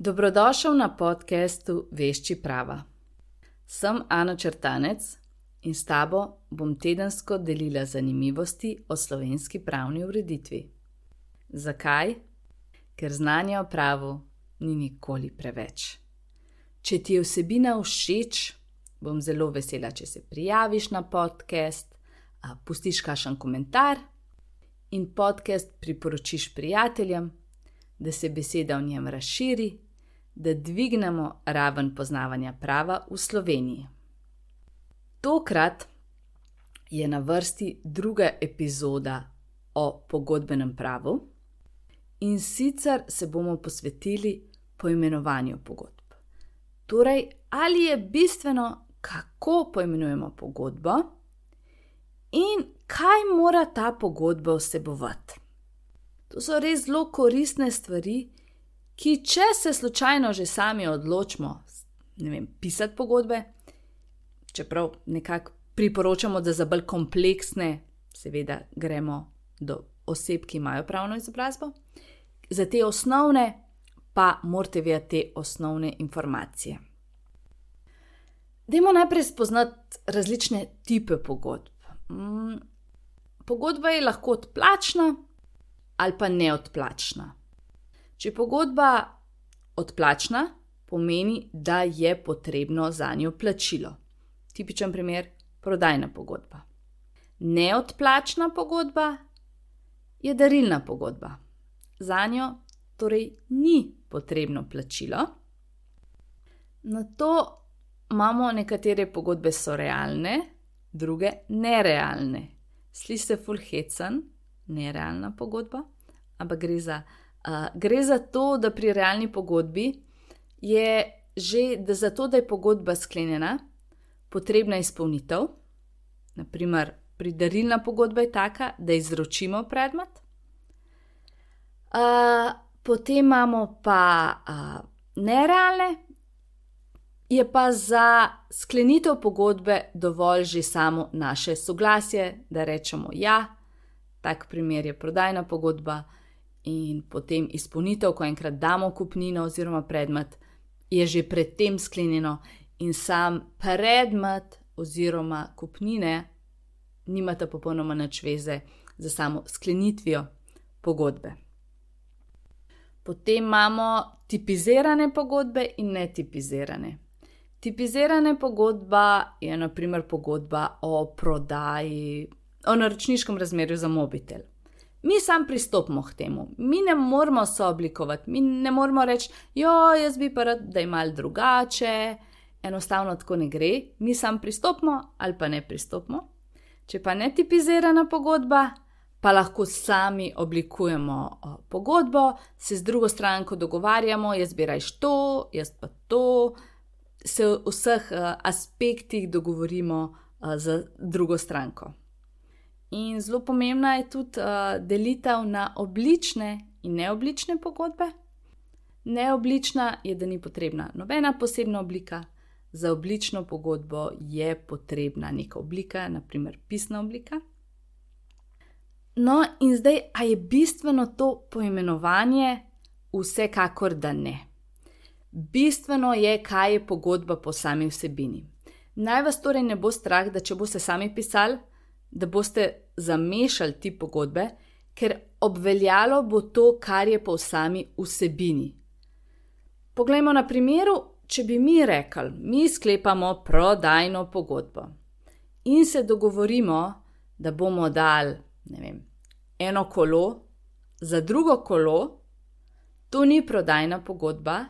Dobrodošel na podkastu Vešči prava. Sem Ana Črtanec in s tabo bom tedensko delila zanimivosti o slovenski pravni ureditvi. Zakaj? Ker znanja o pravu ni nikoli preveč. Če ti je vsebina všeč, bom zelo vesela, če se prijaviš na podcast, pustiš kakšen komentar in podcast priporočiš prijateljem, da se beseda o njem razširi da dvignemo raven poznavanja prava v Sloveniji. Tokrat je na vrsti druga epizoda o pogodbenem pravu in sicer se bomo posvetili poimenovanju pogodb. Torej, ali je bistveno, kako poimenujemo pogodbo in kaj mora ta pogodba vsebovati. To so res zelo koristne stvari, ki, če se slučajno že sami odločimo, ne vem, pisati pogodbe, čeprav nekako priporočamo, da za bolj kompleksne, seveda, gremo do oseb, ki imajo pravno izobrazbo, za te osnovne pa morate vedeti te osnovne informacije. Dajmo najprej spoznati različne type pogodb. Mm, pogodba je lahko odplačna ali pa neodplačna. Če pogodba odplačna, pomeni, da je potrebno za njo plačilo. Tipičen primer: prodajna pogodba. Neodplačna pogodba je darilna pogodba. Za njo torej ni potrebno plačilo. Na to imamo nekatere pogodbe, so realne, druge nerealne. Sliši se fulhecen, nerealna pogodba, ampak gre za gre za to, da pri realni pogodbi je že, da za to, da je pogodba sklenjena, potrebna izpolnitev. Naprimer, pridarilna pogodba je taka, da izročimo predmet. Uh, potem imamo pa uh, nerealne, je pa za sklenitev pogodbe dovolj že samo naše soglasje, da rečemo ja, tak primer je prodajna pogodba, in potem izpolnitev, ko enkrat damo kupnino oziroma predmet, je že predtem sklenjeno, in sam predmet oziroma kupnine nimata popolnoma nič veze za samo sklenitvijo pogodbe. Potem imamo tipizirane pogodbe in netipizirane. Tipizirana pogodba je naprimer pogodba o prodaji, o naročniškem razmerju za mobitel. Mi sam pristopimo k temu, mi ne moramo sooblikovati, mi ne moramo reči, jo, jaz bi pa rad, da je mal drugače, enostavno tako ne gre, mi sam pristopimo ali pa ne pristopimo. Če pa ne tipizirana pogodba, pa lahko sami oblikujemo pogodbo, se z drugo stranko dogovarjamo, jaz bi rajš to, jaz pa to, se v vseh aspektih dogovorimo z drugo stranko. In zelo pomembna je tudi uh, delitev na oblične in neoblične pogodbe. Neoblična je, da ni potrebna nobena posebna oblika, za oblično pogodbo je potrebna neka oblika, naprimer pisna oblika. No, in zdaj, a je bistveno to poimenovanje? Vsekakor da ne. Bistveno je, kaj je pogodba po sami vsebini. Naj vas torej ne bo strah, da če boste sami pisali, da boste zamešali ti pogodbe, ker obveljalo bo to, kar je po sami vsebini. Poglejmo na primeru, če bi mi rekli, mi sklepamo prodajno pogodbo in se dogovorimo, da bomo dali vem, eno kolo za drugo kolo, to ni prodajna pogodba,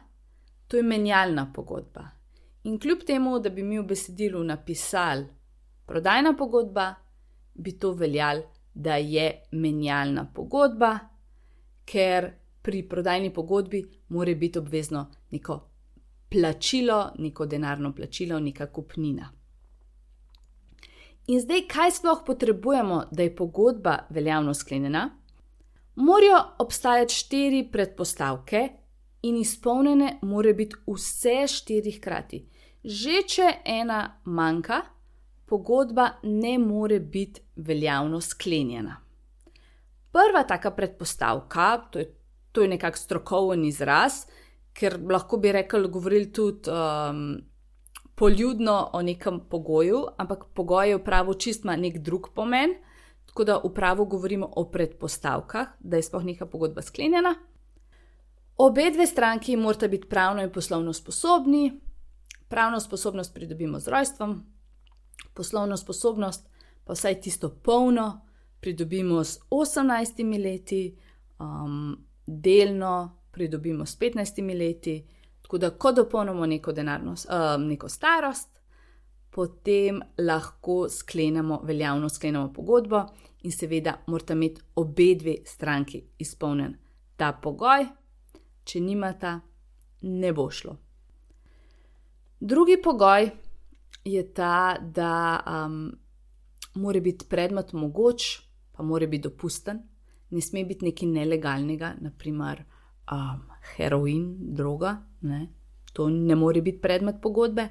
to je menjalna pogodba. In kljub temu, da bi mi v besedilu napisali prodajna pogodba, bi to veljalo, da je menjalna pogodba, ker pri prodajni pogodbi mora biti obvezno neko plačilo, neko denarno plačilo, neka kupnina. In zdaj, kaj sploh potrebujemo, da je pogodba veljavno sklenjena? Morajo obstajati štiri predpostavke, in izpolnjene morajo biti vse štiri hkrati. Že če ena manjka, pogodba ne more biti veljavno sklenjena. Prva taka predpostavka, to je, to je nekakšen strokoven izraz, ker lahko bi rekli, govorili tudi um, poljudno o nekem pogoju, ampak pogoj je v pravu čistma nek drug pomen. Tako da v pravu govorimo o predpostavkah, da je sploh neka pogodba sklenjena. Obe dve stranki morata biti pravno in poslovno sposobni. Pravno sposobnost pridobimo z rojstvom, poslovno sposobnost pa vsaj tisto polno pridobimo s 18 leti, um, delno pridobimo s 15 leti, tako da, ko dopolnimo neko, denarno, um, neko starost, potem lahko sklenemo, veljavno sklenemo pogodbo in seveda morata imeti obe dve stranki izpolnjen ta pogoj, če nimata, ne bo šlo. Drugi pogoj je ta, da um, mora biti predmet mogoč, pa mora biti dopusten, ne sme biti nekaj nelegalnega, naprimer um, heroin, droga, ne? to ne more biti predmet pogodbe.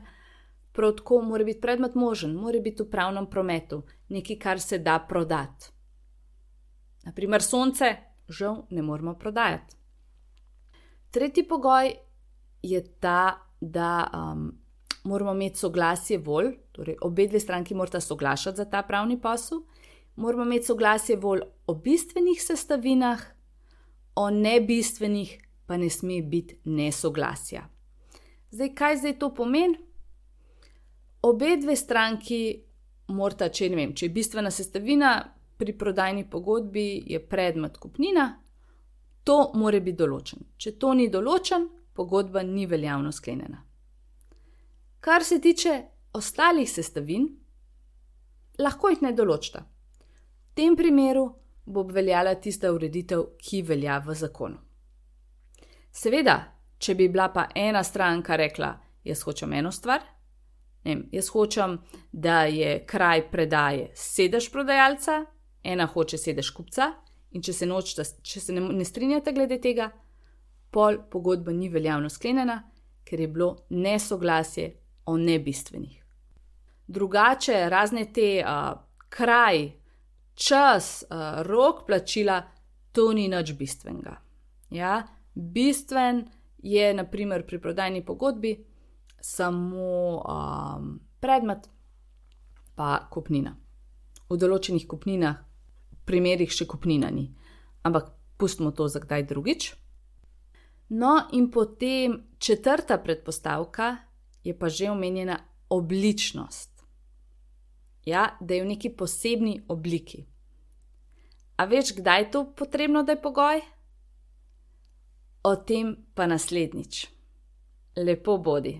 Prav tako mora biti predmet možen, mora biti v pravnem prometu, nekaj, kar se da prodati. Naprimer, sonce, žal, ne moremo prodajati. Tretji pogoj je ta, da um, moramo imeti soglasje volj, torej obe dve stranki morata soglašati za ta pravni posel, moramo imeti soglasje volj o bistvenih sestavinah, o nebistvenih pa ne sme biti nesoglasja. Zdaj, kaj zdaj to pomeni? Obe dve stranki morata, če ne vem, če je bistvena sestavina pri prodajni pogodbi, je predmet kupnina, to mora biti določen. Če to ni določen, pogodba ni veljavno sklenjena. Kar se tiče ostalih sestavin, lahko jih ne določita. V tem primeru bo veljala tista ureditev, ki velja v zakonu. Seveda, če bi bila pa ena stranka rekla: Jaz hočem eno stvar, vem, jaz hočem, da je kraj predaje sedež prodajalca, ena hoče sedež kupca, in če se, nočta, če se ne, ne strinjate glede tega, pol pogodba ni veljavno sklenjena, ker je bilo nesoglasje o nebistvenih. Drugače, razne te uh, kraj, čas, uh, rok plačila, to ni nič bistvenega. Ja? Bistven je, naprimer, pri prodajni pogodbi samo um, predmet, pa kupnina. V določenih kupninah, primerih še kupnina ni, ampak pustimo to za kdaj drugič. No, in potem četrta predpostavka je pa že omenjena obličnost. Ja, da je v neki posebni obliki. A veš, kdaj je to potrebno, da je pogoj? O tem pa naslednjič. Lepo bodi.